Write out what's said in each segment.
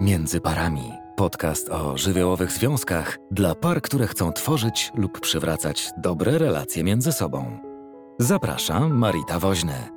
Między parami. Podcast o żywiołowych związkach dla par, które chcą tworzyć lub przywracać dobre relacje między sobą. Zapraszam, Marita Woźny.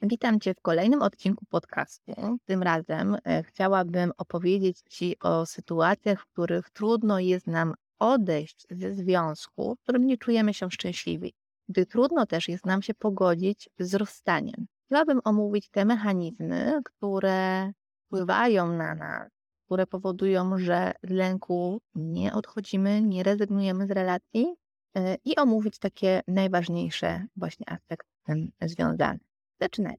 Witam Cię w kolejnym odcinku podcastu. Tym razem e, chciałabym opowiedzieć Ci o sytuacjach, w których trudno jest nam odejść ze związku, w którym nie czujemy się szczęśliwi, gdy trudno też jest nam się pogodzić z rozstaniem. Chciałabym omówić te mechanizmy, które wpływają na nas, które powodują, że z lęku nie odchodzimy, nie rezygnujemy z relacji e, i omówić takie najważniejsze właśnie aspekty z tym związane. Zaczynajmy.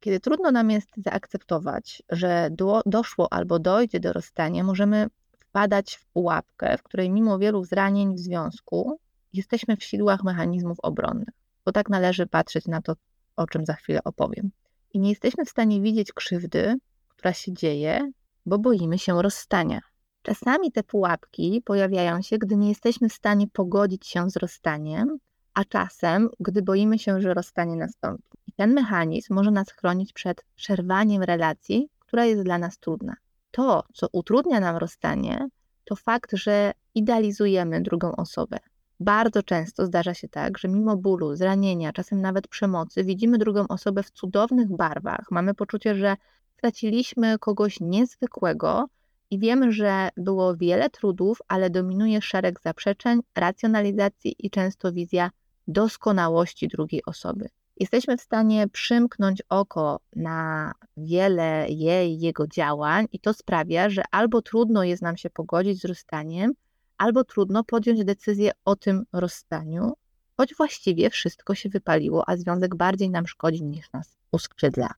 Kiedy trudno nam jest zaakceptować, że do, doszło albo dojdzie do rozstania, możemy wpadać w pułapkę, w której mimo wielu zranień w związku jesteśmy w sidłach mechanizmów obronnych. Bo tak należy patrzeć na to, o czym za chwilę opowiem. I nie jesteśmy w stanie widzieć krzywdy, która się dzieje, bo boimy się rozstania. Czasami te pułapki pojawiają się, gdy nie jesteśmy w stanie pogodzić się z rozstaniem, a czasem, gdy boimy się, że rozstanie nastąpi. I ten mechanizm może nas chronić przed przerwaniem relacji, która jest dla nas trudna. To, co utrudnia nam rozstanie, to fakt, że idealizujemy drugą osobę. Bardzo często zdarza się tak, że mimo bólu, zranienia, czasem nawet przemocy, widzimy drugą osobę w cudownych barwach. Mamy poczucie, że straciliśmy kogoś niezwykłego i wiemy, że było wiele trudów, ale dominuje szereg zaprzeczeń, racjonalizacji i często wizja doskonałości drugiej osoby. Jesteśmy w stanie przymknąć oko na wiele jej, jego działań, i to sprawia, że albo trudno jest nam się pogodzić z rozstaniem, albo trudno podjąć decyzję o tym rozstaniu, choć właściwie wszystko się wypaliło, a związek bardziej nam szkodzi niż nas uskrzydla.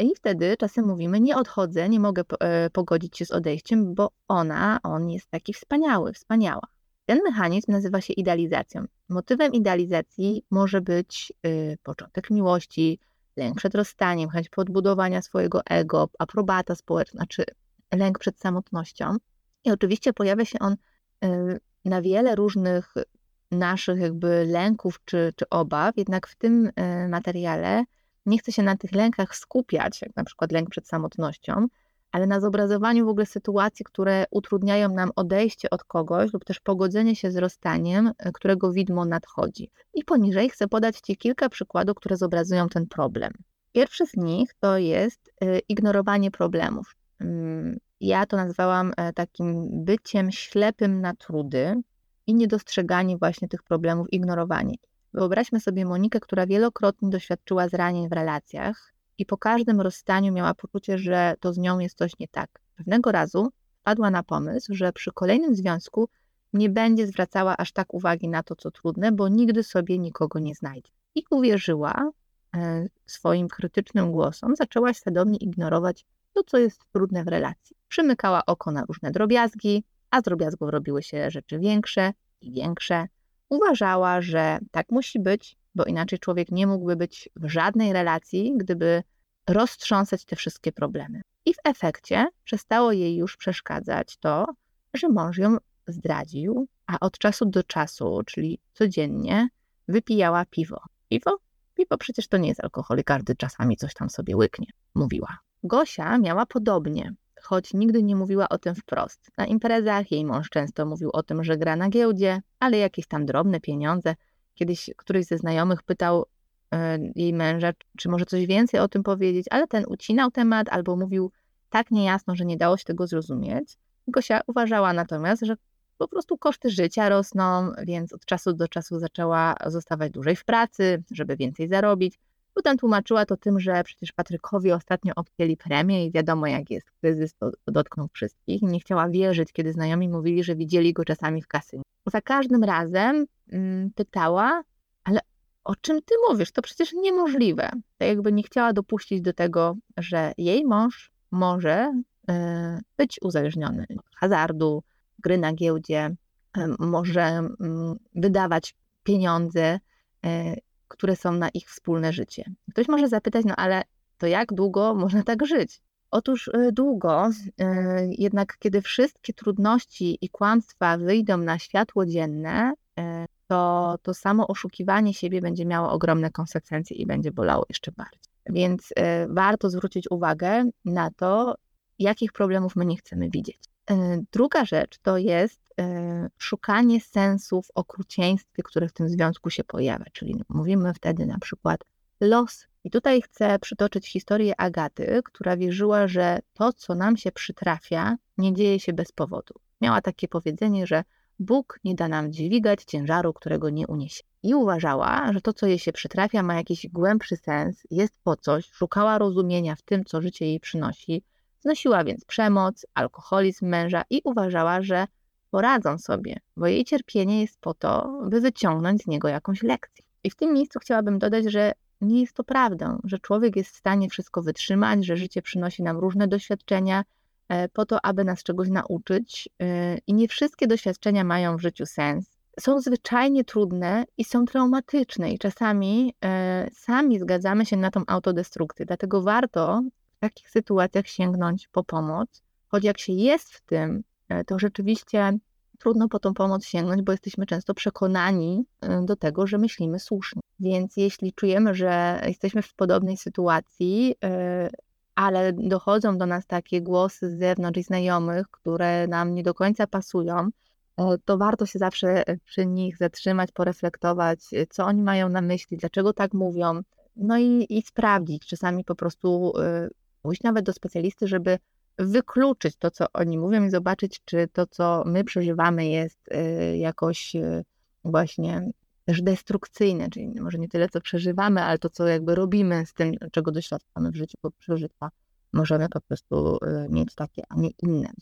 I wtedy czasem mówimy: Nie odchodzę, nie mogę e, pogodzić się z odejściem, bo ona, on jest taki wspaniały, wspaniała. Ten mechanizm nazywa się idealizacją. Motywem idealizacji może być y, początek miłości, lęk przed rozstaniem, chęć podbudowania swojego ego, aprobata społeczna, czy lęk przed samotnością. I oczywiście pojawia się on y, na wiele różnych naszych jakby lęków czy, czy obaw, jednak w tym y, materiale nie chcę się na tych lękach skupiać, jak na przykład lęk przed samotnością, ale na zobrazowaniu w ogóle sytuacji, które utrudniają nam odejście od kogoś lub też pogodzenie się z rozstaniem, e, którego widmo nadchodzi. I poniżej chcę podać Ci kilka przykładów, które zobrazują ten problem. Pierwszy z nich to jest e, ignorowanie problemów. Mm, ja to nazwałam e, takim byciem ślepym na trudy i niedostrzeganie właśnie tych problemów, ignorowanie. Wyobraźmy sobie Monikę, która wielokrotnie doświadczyła zranień w relacjach i po każdym rozstaniu miała poczucie, że to z nią jest coś nie tak. Pewnego razu wpadła na pomysł, że przy kolejnym związku nie będzie zwracała aż tak uwagi na to, co trudne, bo nigdy sobie nikogo nie znajdzie. I uwierzyła e, swoim krytycznym głosom, zaczęła świadomie ignorować to, co jest trudne w relacji. Przymykała oko na różne drobiazgi, a z drobiazgów robiły się rzeczy większe i większe. Uważała, że tak musi być, bo inaczej człowiek nie mógłby być w żadnej relacji, gdyby roztrząsać te wszystkie problemy. I w efekcie przestało jej już przeszkadzać to, że mąż ją zdradził, a od czasu do czasu, czyli codziennie, wypijała piwo. Piwo? Piwo przecież to nie jest alkohol i każdy czasami coś tam sobie łyknie, mówiła. Gosia miała podobnie, choć nigdy nie mówiła o tym wprost. Na imprezach jej mąż często mówił o tym, że gra na giełdzie, ale jakieś tam drobne pieniądze. Kiedyś któryś ze znajomych pytał e, jej męża, czy może coś więcej o tym powiedzieć, ale ten ucinał temat albo mówił tak niejasno, że nie dało się tego zrozumieć. Gosia uważała natomiast, że po prostu koszty życia rosną, więc od czasu do czasu zaczęła zostawać dłużej w pracy, żeby więcej zarobić. Potem tłumaczyła to tym, że przecież Patrykowi ostatnio obcięli premię i wiadomo jak jest, kryzys to, dotknął wszystkich. Nie chciała wierzyć, kiedy znajomi mówili, że widzieli go czasami w kasynie. Za każdym razem mm, pytała, ale o czym ty mówisz? To przecież niemożliwe. Tak jakby nie chciała dopuścić do tego, że jej mąż może y, być uzależniony od hazardu, gry na giełdzie, y, może y, wydawać pieniądze y, które są na ich wspólne życie. Ktoś może zapytać, no ale to jak długo można tak żyć? Otóż y, długo, y, jednak kiedy wszystkie trudności i kłamstwa wyjdą na światło dzienne, y, to to samo oszukiwanie siebie będzie miało ogromne konsekwencje i będzie bolało jeszcze bardziej. Więc warto zwrócić uwagę na to, jakich problemów my nie chcemy widzieć. E, druga rzecz to jest e, szukanie sensu w okrucieństwie, które w tym związku się pojawia, czyli mówimy wtedy na przykład los. I tutaj chcę przytoczyć historię Agaty, która wierzyła, że to, co nam się przytrafia, nie dzieje się bez powodu. Miała takie powiedzenie, że Bóg nie da nam dźwigać ciężaru, którego nie uniesie. I uważała, że to, co jej się przytrafia, ma jakiś głębszy sens, jest po coś, szukała rozumienia w tym, co życie jej przynosi, znosiła więc przemoc, alkoholizm męża i uważała, że poradzą sobie, bo jej cierpienie jest po to, by wyciągnąć z niego jakąś lekcję. I w tym miejscu chciałabym dodać, że nie jest to prawdą, że człowiek jest w stanie wszystko wytrzymać, że życie przynosi nam różne doświadczenia e, po to, aby nas czegoś nauczyć e, i nie wszystkie doświadczenia mają w życiu sens. Są zwyczajnie trudne i są traumatyczne, i czasami e, sami zgadzamy się na tą autodestrukcję. Dlatego warto takich sytuacjach sięgnąć po pomoc, choć jak się jest w tym, to rzeczywiście trudno po tą pomoc sięgnąć, bo jesteśmy często przekonani y, do tego, że myślimy słusznie. Więc jeśli czujemy, że jesteśmy w podobnej sytuacji, y, ale dochodzą do nas takie głosy z zewnątrz i znajomych, które nam nie do końca pasują, to warto się zawsze przy nich zatrzymać, poreflektować, co oni mają na myśli, dlaczego tak mówią, no i, i sprawdzić. Czasami po prostu pójść nawet do specjalisty, żeby wykluczyć to, co oni mówią i zobaczyć, czy to, co my przeżywamy, jest y, jakoś y, właśnie też destrukcyjne, czyli może nie tyle, co przeżywamy, ale to, co jakby robimy z tym, czego doświadczamy w życiu, bo przeżycia możemy po prostu y, mieć takie, a nie inne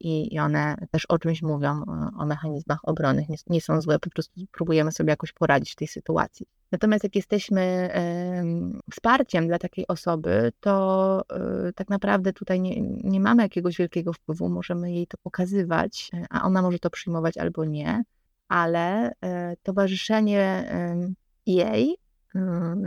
i, one też o czymś mówią, o mechanizmach obronnych, nie, nie, są złe, po prostu próbujemy sobie jakoś poradzić w tej sytuacji. Natomiast jak jesteśmy wsparciem dla takiej osoby, to y, tak naprawdę tutaj nie, nie mamy jakiegoś wielkiego wpływu, możemy jej to pokazywać, a ona może to przyjmować albo nie, ale e, towarzyszenie jej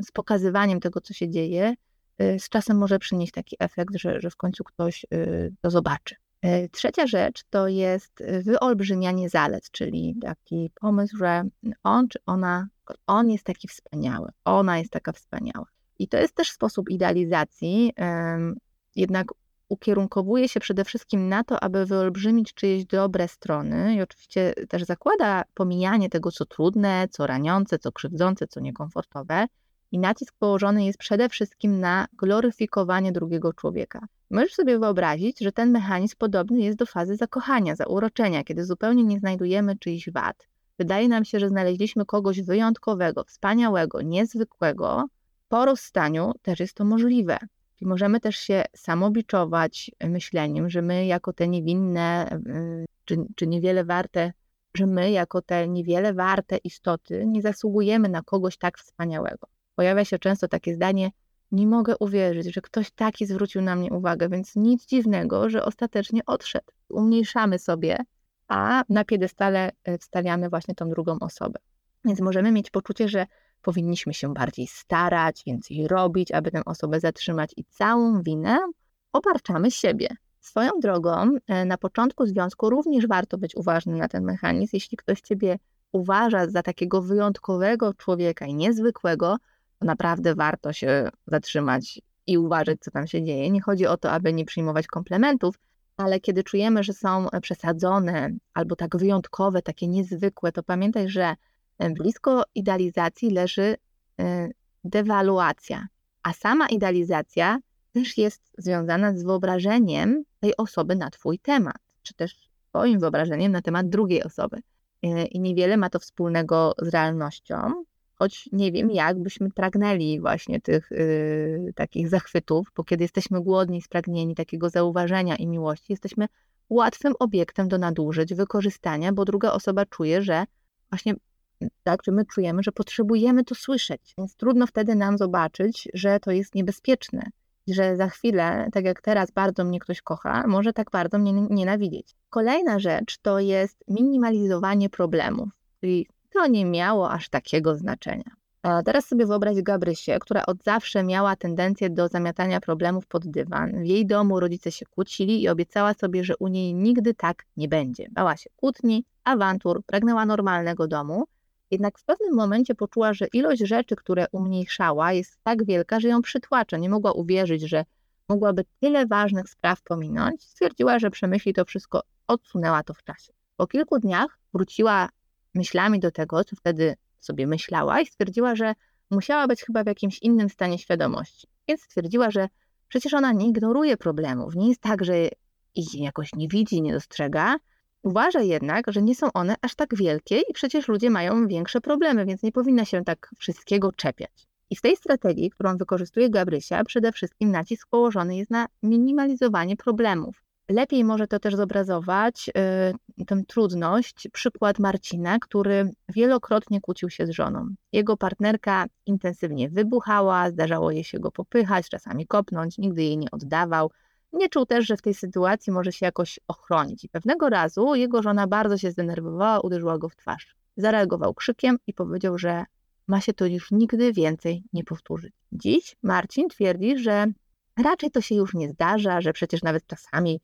z pokazywaniem tego, co się dzieje, Y, z czasem może przynieść taki efekt, że, że w końcu ktoś y, to zobaczy. Y, trzecia rzecz to jest wyolbrzymianie zalet, czyli taki pomysł, że on czy ona, on jest taki wspaniały, ona jest taka wspaniała. I to jest też sposób idealizacji, jednak ukierunkowuje się przede wszystkim na to, aby wyolbrzymić czyjeś dobre strony i oczywiście też zakłada pomijanie tego, co trudne, co raniące, co krzywdzące, co niekomfortowe, i nacisk położony jest przede wszystkim na gloryfikowanie drugiego człowieka. Możesz sobie wyobrazić, że ten mechanizm podobny jest do fazy zakochania, zauroczenia, kiedy zupełnie nie znajdujemy czyichś wad. Wydaje nam się, że znaleźliśmy kogoś wyjątkowego, wspaniałego, niezwykłego. Po rozstaniu też jest to możliwe. I możemy też się samobiczować myśleniem, że my jako te niewinne czy, czy niewiele warte, że my jako te niewiele warte istoty nie zasługujemy na kogoś tak wspaniałego pojawia się często takie zdanie: Nie mogę uwierzyć, że ktoś taki zwrócił na mnie uwagę, więc nic dziwnego, że ostatecznie odszedł. Umniejszamy sobie, a na piedestale e, wstawiamy właśnie tą drugą osobę. Więc możemy mieć poczucie, że powinniśmy się bardziej starać, więcej robić, aby tę osobę zatrzymać, i całą winę obarczamy siebie. Swoją drogą, e, na początku związku również warto być uważnym na ten mechanizm. Jeśli ktoś ciebie uważa za takiego wyjątkowego człowieka i niezwykłego, naprawdę warto się zatrzymać i uważać, co tam się dzieje. Nie chodzi o to, aby nie przyjmować komplementów, ale kiedy czujemy, że są przesadzone albo tak wyjątkowe, takie niezwykłe, to pamiętaj, że e, blisko idealizacji leży e, dewaluacja, a sama idealizacja też jest związana z wyobrażeniem tej osoby na Twój temat, czy też Twoim wyobrażeniem na temat drugiej osoby. E, I niewiele ma to wspólnego z realnością, choć nie wiem, jak byśmy pragnęli właśnie tych y, takich zachwytów, bo kiedy jesteśmy głodni, spragnieni takiego zauważenia i miłości, jesteśmy łatwym obiektem do nadużyć, wykorzystania, bo druga osoba czuje, że właśnie tak, czy my czujemy, że potrzebujemy to słyszeć, więc trudno wtedy nam zobaczyć, że to jest niebezpieczne, że za chwilę, tak jak teraz bardzo mnie ktoś kocha, może tak bardzo mnie nienawidzieć. Kolejna rzecz to jest minimalizowanie problemów, czyli to nie miało aż takiego znaczenia. A teraz sobie wyobraź Gabrysię, która od zawsze miała tendencję do zamiatania problemów pod dywan. W jej domu rodzice się kłócili i obiecała sobie, że u niej nigdy tak nie będzie. Bała się kłótni, awantur, pragnęła normalnego domu. Jednak w pewnym momencie poczuła, że ilość rzeczy, które umniejszała, jest tak wielka, że ją przytłacza. Nie mogła uwierzyć, że mogłaby tyle ważnych spraw pominąć, stwierdziła, że przemyśli to wszystko, odsunęła to w czasie. Po kilku dniach wróciła myślami do tego, co wtedy sobie myślała i stwierdziła, że musiała być chyba w jakimś innym stanie świadomości. Więc stwierdziła, że przecież ona nie ignoruje problemów. Nie jest tak, że ich jakoś nie widzi, nie dostrzega. Uważa jednak, że nie są one aż tak wielkie i przecież ludzie mają większe problemy, więc nie powinna się tak wszystkiego czepiać. I w tej strategii, którą wykorzystuje Gabrysia, przede wszystkim nacisk położony jest na minimalizowanie problemów. Lepiej może to też zobrazować yy, tę trudność, przykład Marcina, który wielokrotnie kłócił się z żoną. Jego partnerka intensywnie wybuchała, zdarzało jej się go popychać, czasami kopnąć, nigdy jej nie oddawał. Nie czuł też, że w tej sytuacji może się jakoś ochronić. I pewnego razu jego żona bardzo się zdenerwowała, uderzyła go w twarz. Zareagował krzykiem i powiedział, że ma się to już nigdy więcej nie powtórzyć. Dziś Marcin twierdzi, że raczej to się już nie zdarza, że przecież nawet czasami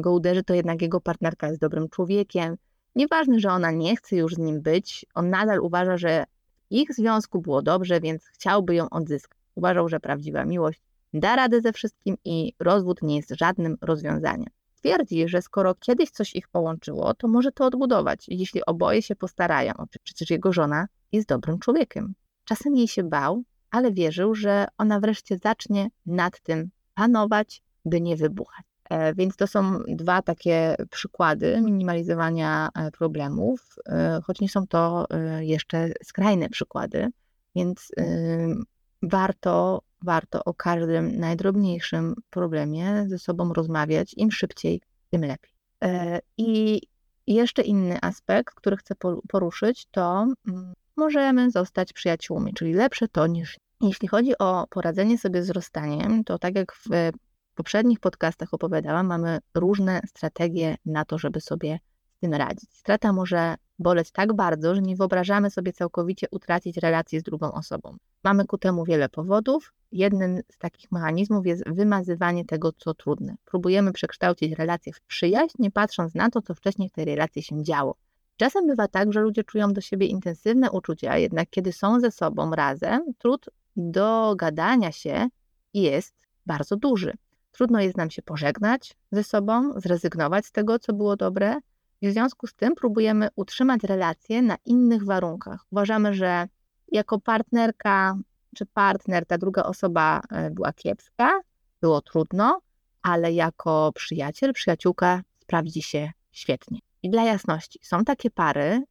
go uderzy, to jednak jego partnerka jest dobrym człowiekiem. Nieważne, że ona nie chce już z nim być, on nadal uważa, że ich związku było dobrze, więc chciałby ją odzyskać. Uważał, że prawdziwa miłość da radę ze wszystkim i rozwód nie jest żadnym rozwiązaniem. Twierdzi, że skoro kiedyś coś ich połączyło, to może to odbudować, jeśli oboje się postarają. Przecież jego żona jest dobrym człowiekiem. Czasem jej się bał, ale wierzył, że ona wreszcie zacznie nad tym panować, by nie wybuchać. E, więc to są dwa takie przykłady minimalizowania e, problemów, e, choć nie są to jeszcze skrajne przykłady, więc warto, warto o każdym najdrobniejszym problemie ze sobą rozmawiać. Im szybciej, tym lepiej. I jeszcze inny aspekt, który chcę poruszyć, to mm, możemy zostać przyjaciółmi, czyli lepsze to niż. Jeśli chodzi o poradzenie sobie z rozstaniem, to tak jak w poprzednich podcastach opowiadałam, mamy różne strategie na to, żeby sobie z tym radzić. Strata może boleć tak bardzo, że nie wyobrażamy sobie całkowicie utracić relacji z drugą osobą. Mamy ku temu wiele powodów. Jednym z takich mechanizmów jest wymazywanie tego, co trudne. Próbujemy przekształcić relację w przyjaźń, nie patrząc na to, co wcześniej w tej relacji się działo. Czasem bywa tak, że ludzie czują do siebie intensywne uczucia, jednak kiedy są ze sobą razem, trud do gadania się jest bardzo duży. Trudno jest nam się pożegnać ze sobą, zrezygnować z tego, co było dobre, i w związku z tym próbujemy utrzymać relacje na innych warunkach. Uważamy, że jako partnerka czy partner ta druga osoba e, była kiepska, było trudno, ale jako przyjaciel, przyjaciółka sprawdzi się świetnie. I dla jasności, są takie pary,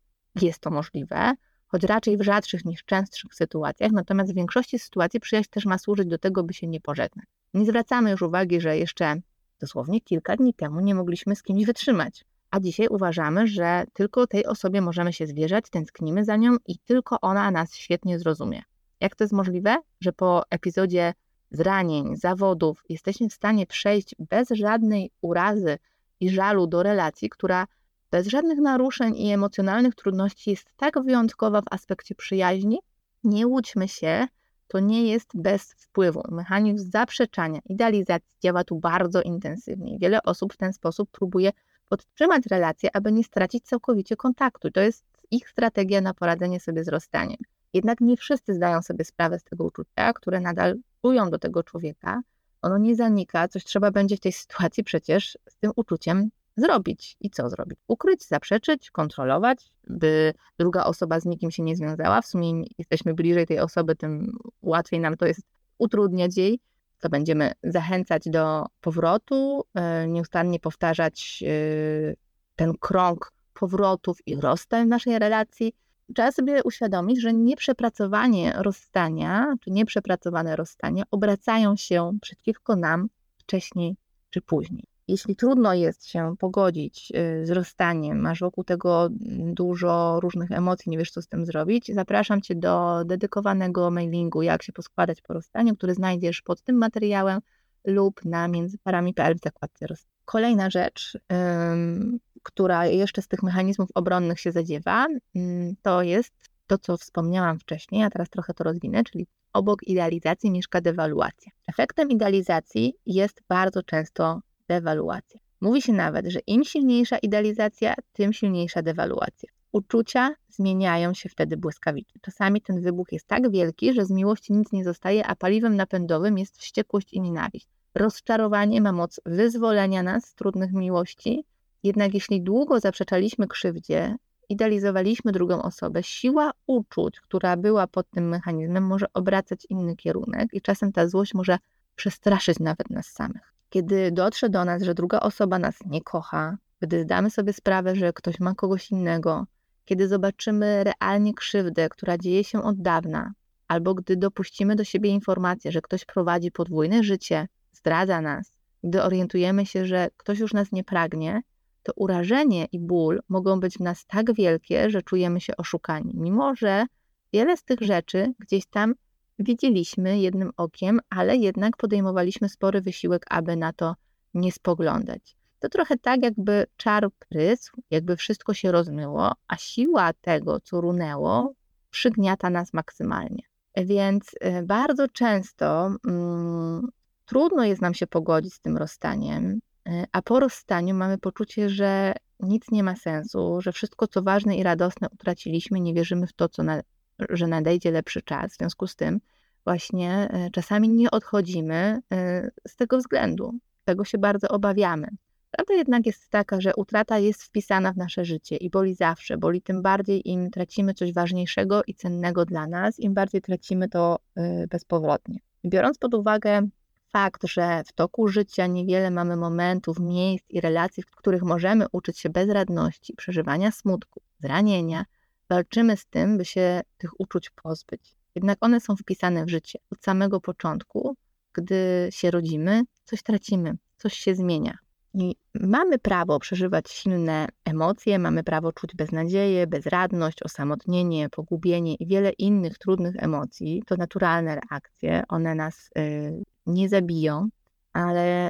jest to możliwe, choć raczej w rzadszych niż częstszych sytuacjach, natomiast w większości sytuacji przyjaźń też ma służyć do tego, by się nie pożegnać. Nie zwracamy już uwagi, że jeszcze dosłownie kilka dni temu nie mogliśmy z kimś wytrzymać, a dzisiaj uważamy, że tylko tej osobie możemy się zwierzać, tęsknimy za nią i tylko ona nas świetnie zrozumie. Jak to jest możliwe, że po epizodzie zranień, zawodów jesteśmy w stanie przejść bez żadnej urazy i żalu do relacji, która bez żadnych naruszeń i emocjonalnych trudności jest tak wyjątkowa w aspekcie przyjaźni? Nie łudźmy się, to nie jest bez wpływu. Mechanizm zaprzeczania, idealizacji działa tu bardzo intensywnie. Wiele osób w ten sposób próbuje podtrzymać relacje, aby nie stracić całkowicie kontaktu. To jest ich strategia na poradzenie sobie z rozstaniem. Jednak nie wszyscy zdają sobie sprawę z tego uczucia, które nadal czują do tego człowieka. Ono nie zanika, coś trzeba będzie w tej sytuacji przecież z tym uczuciem zrobić. I co zrobić? Ukryć, zaprzeczyć, kontrolować, by druga osoba z nikim się nie związała. W sumie jesteśmy bliżej tej osoby, tym łatwiej nam to jest utrudniać jej. To będziemy zachęcać do powrotu, e, nieustannie powtarzać e, ten krąg powrotów i rozstań w naszej relacji. Trzeba sobie uświadomić, że nieprzepracowanie rozstania, czy nieprzepracowane rozstania obracają się przeciwko nam wcześniej czy później. Jeśli trudno jest się pogodzić y, z rozstaniem, masz wokół tego dużo różnych emocji, nie wiesz co z tym zrobić, zapraszam Cię do dedykowanego mailingu Jak się poskładać po rozstaniu, który znajdziesz pod tym materiałem lub na międzyparami.pl w zakładce rozstania. Kolejna rzecz, która jeszcze z tych mechanizmów obronnych się zadziewa, to jest to, co wspomniałam wcześniej, a teraz trochę to rozwinę, czyli obok idealizacji mieszka dewaluacja. Efektem idealizacji jest bardzo często dewaluacja. Mówi się nawet, że im silniejsza idealizacja, tym silniejsza dewaluacja. Uczucia zmieniają się wtedy błyskawicznie. Czasami ten wybuch jest tak wielki, że z miłości nic nie zostaje, a paliwem napędowym jest wściekłość i nienawiść. Rozczarowanie ma moc wyzwolenia nas z trudnych miłości, jednak jeśli długo zaprzeczaliśmy krzywdzie, idealizowaliśmy drugą osobę, siła uczuć, która była pod tym mechanizmem, może obracać inny kierunek i czasem ta złość może przestraszyć nawet nas samych. Kiedy dotrze do nas, że druga osoba nas nie kocha, gdy zdamy sobie sprawę, że ktoś ma kogoś innego, kiedy zobaczymy realnie krzywdę, która dzieje się od dawna, albo gdy dopuścimy do siebie informację, że ktoś prowadzi podwójne życie, zdradza nas, gdy orientujemy się, że ktoś już nas nie pragnie, to urażenie i ból mogą być w nas tak wielkie, że czujemy się oszukani, mimo że wiele z tych rzeczy gdzieś tam widzieliśmy jednym okiem, ale jednak podejmowaliśmy spory wysiłek, aby na to nie spoglądać. To trochę tak, jakby czar prysł, jakby wszystko się rozmyło, a siła tego, co runęło, przygniata nas maksymalnie. Więc e, bardzo często mm, trudno jest nam się pogodzić z tym rozstaniem, e, a po rozstaniu mamy poczucie, że nic nie ma sensu, że wszystko, co ważne i radosne, utraciliśmy, nie wierzymy w to, co na, że nadejdzie lepszy czas. W związku z tym, właśnie e, czasami nie odchodzimy z tego względu. Tego się bardzo obawiamy. Prawda jednak jest taka, że utrata jest wpisana w nasze życie i boli zawsze. Boli tym bardziej, im tracimy coś ważniejszego i cennego dla nas, im bardziej tracimy to y, bezpowrotnie. Biorąc pod uwagę fakt, że w toku życia niewiele mamy momentów, miejsc i relacji, w których możemy uczyć się bezradności, przeżywania smutku, zranienia, walczymy z tym, by się tych uczuć pozbyć. Jednak one są wpisane w życie. Od samego początku, gdy się rodzimy, coś tracimy, coś się zmienia. I mamy prawo przeżywać silne emocje, mamy prawo czuć beznadzieję, bezradność, osamotnienie, pogubienie i wiele innych trudnych emocji. To naturalne reakcje, one nas y, nie zabiją, ale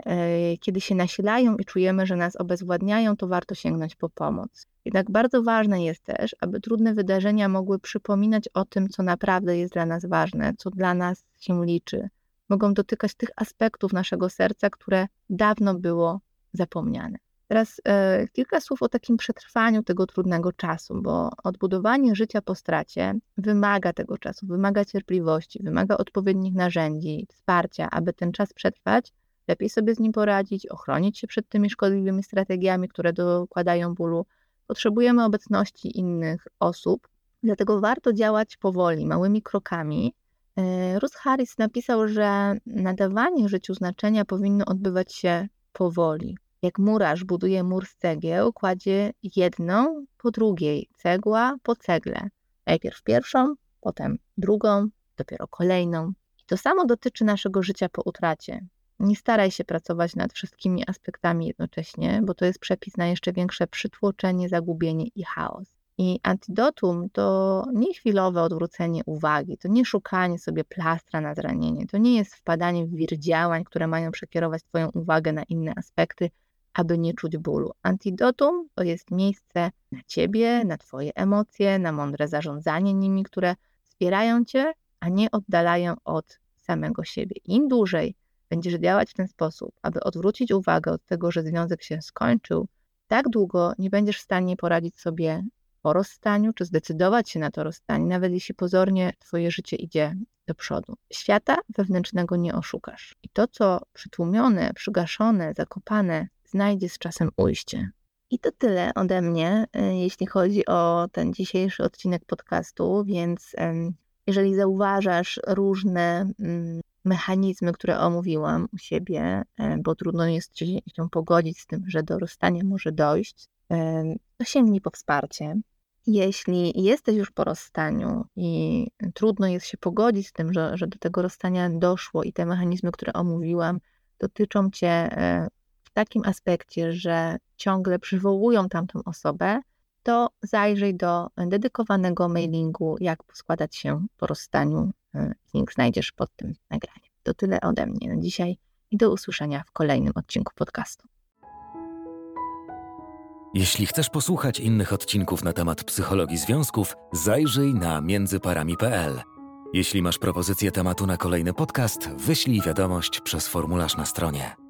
y, kiedy się nasilają i czujemy, że nas obezwładniają, to warto sięgnąć po pomoc. Jednak bardzo ważne jest też, aby trudne wydarzenia mogły przypominać o tym, co naprawdę jest dla nas ważne, co dla nas się liczy. Mogą dotykać tych aspektów naszego serca, które dawno było zapomniane. Teraz e, kilka słów o takim przetrwaniu tego trudnego czasu, bo odbudowanie życia po stracie wymaga tego czasu, wymaga cierpliwości, wymaga odpowiednich narzędzi, wsparcia, aby ten czas przetrwać, lepiej sobie z nim poradzić, ochronić się przed tymi szkodliwymi strategiami, które dokładają bólu. Potrzebujemy obecności innych osób, dlatego warto działać powoli, małymi krokami. E, Ruth Harris napisał, że nadawanie życiu znaczenia powinno odbywać się powoli, jak murarz buduje mur z cegieł, kładzie jedną po drugiej, cegła po cegle. Najpierw pierwszą, potem drugą, dopiero kolejną. I to samo dotyczy naszego życia po utracie. Nie staraj się pracować nad wszystkimi aspektami jednocześnie, bo to jest przepis na jeszcze większe przytłoczenie, zagubienie i chaos. I antidotum to nie chwilowe odwrócenie uwagi, to nie szukanie sobie plastra na zranienie, to nie jest wpadanie w wir działań, które mają przekierować Twoją uwagę na inne aspekty, aby nie czuć bólu. Antidotum to jest miejsce na ciebie, na twoje emocje, na mądre zarządzanie nimi, które wspierają cię, a nie oddalają od samego siebie. Im dłużej będziesz działać w ten sposób, aby odwrócić uwagę od tego, że związek się skończył, tak długo nie będziesz w stanie poradzić sobie po rozstaniu, czy zdecydować się na to rozstanie, nawet jeśli pozornie twoje życie idzie do przodu. Świata wewnętrznego nie oszukasz. I to, co przytłumione, przygaszone, zakopane, znajdzie z czasem ujście. I to tyle ode mnie, y, jeśli chodzi o ten dzisiejszy odcinek podcastu, więc jeżeli zauważasz różne mm, mechanizmy, które omówiłam u siebie, bo trudno jest się pogodzić z tym, że do rozstania może dojść, to sięgnij po wsparcie. Jeśli jesteś już po rozstaniu i trudno jest się pogodzić z tym, że, że do tego rozstania doszło i te mechanizmy, które omówiłam, dotyczą cię e, takim aspekcie, że ciągle przywołują tamtą osobę, to zajrzyj do dedykowanego mailingu, jak składać się po rozstaniu. E, link znajdziesz pod tym nagraniem. To tyle ode mnie na dzisiaj i do usłyszenia w kolejnym odcinku podcastu. Jeśli chcesz posłuchać innych odcinków na temat psychologii związków, zajrzyj na międzyparami.pl. Jeśli masz propozycję tematu na kolejny podcast, wyślij wiadomość przez formularz na stronie.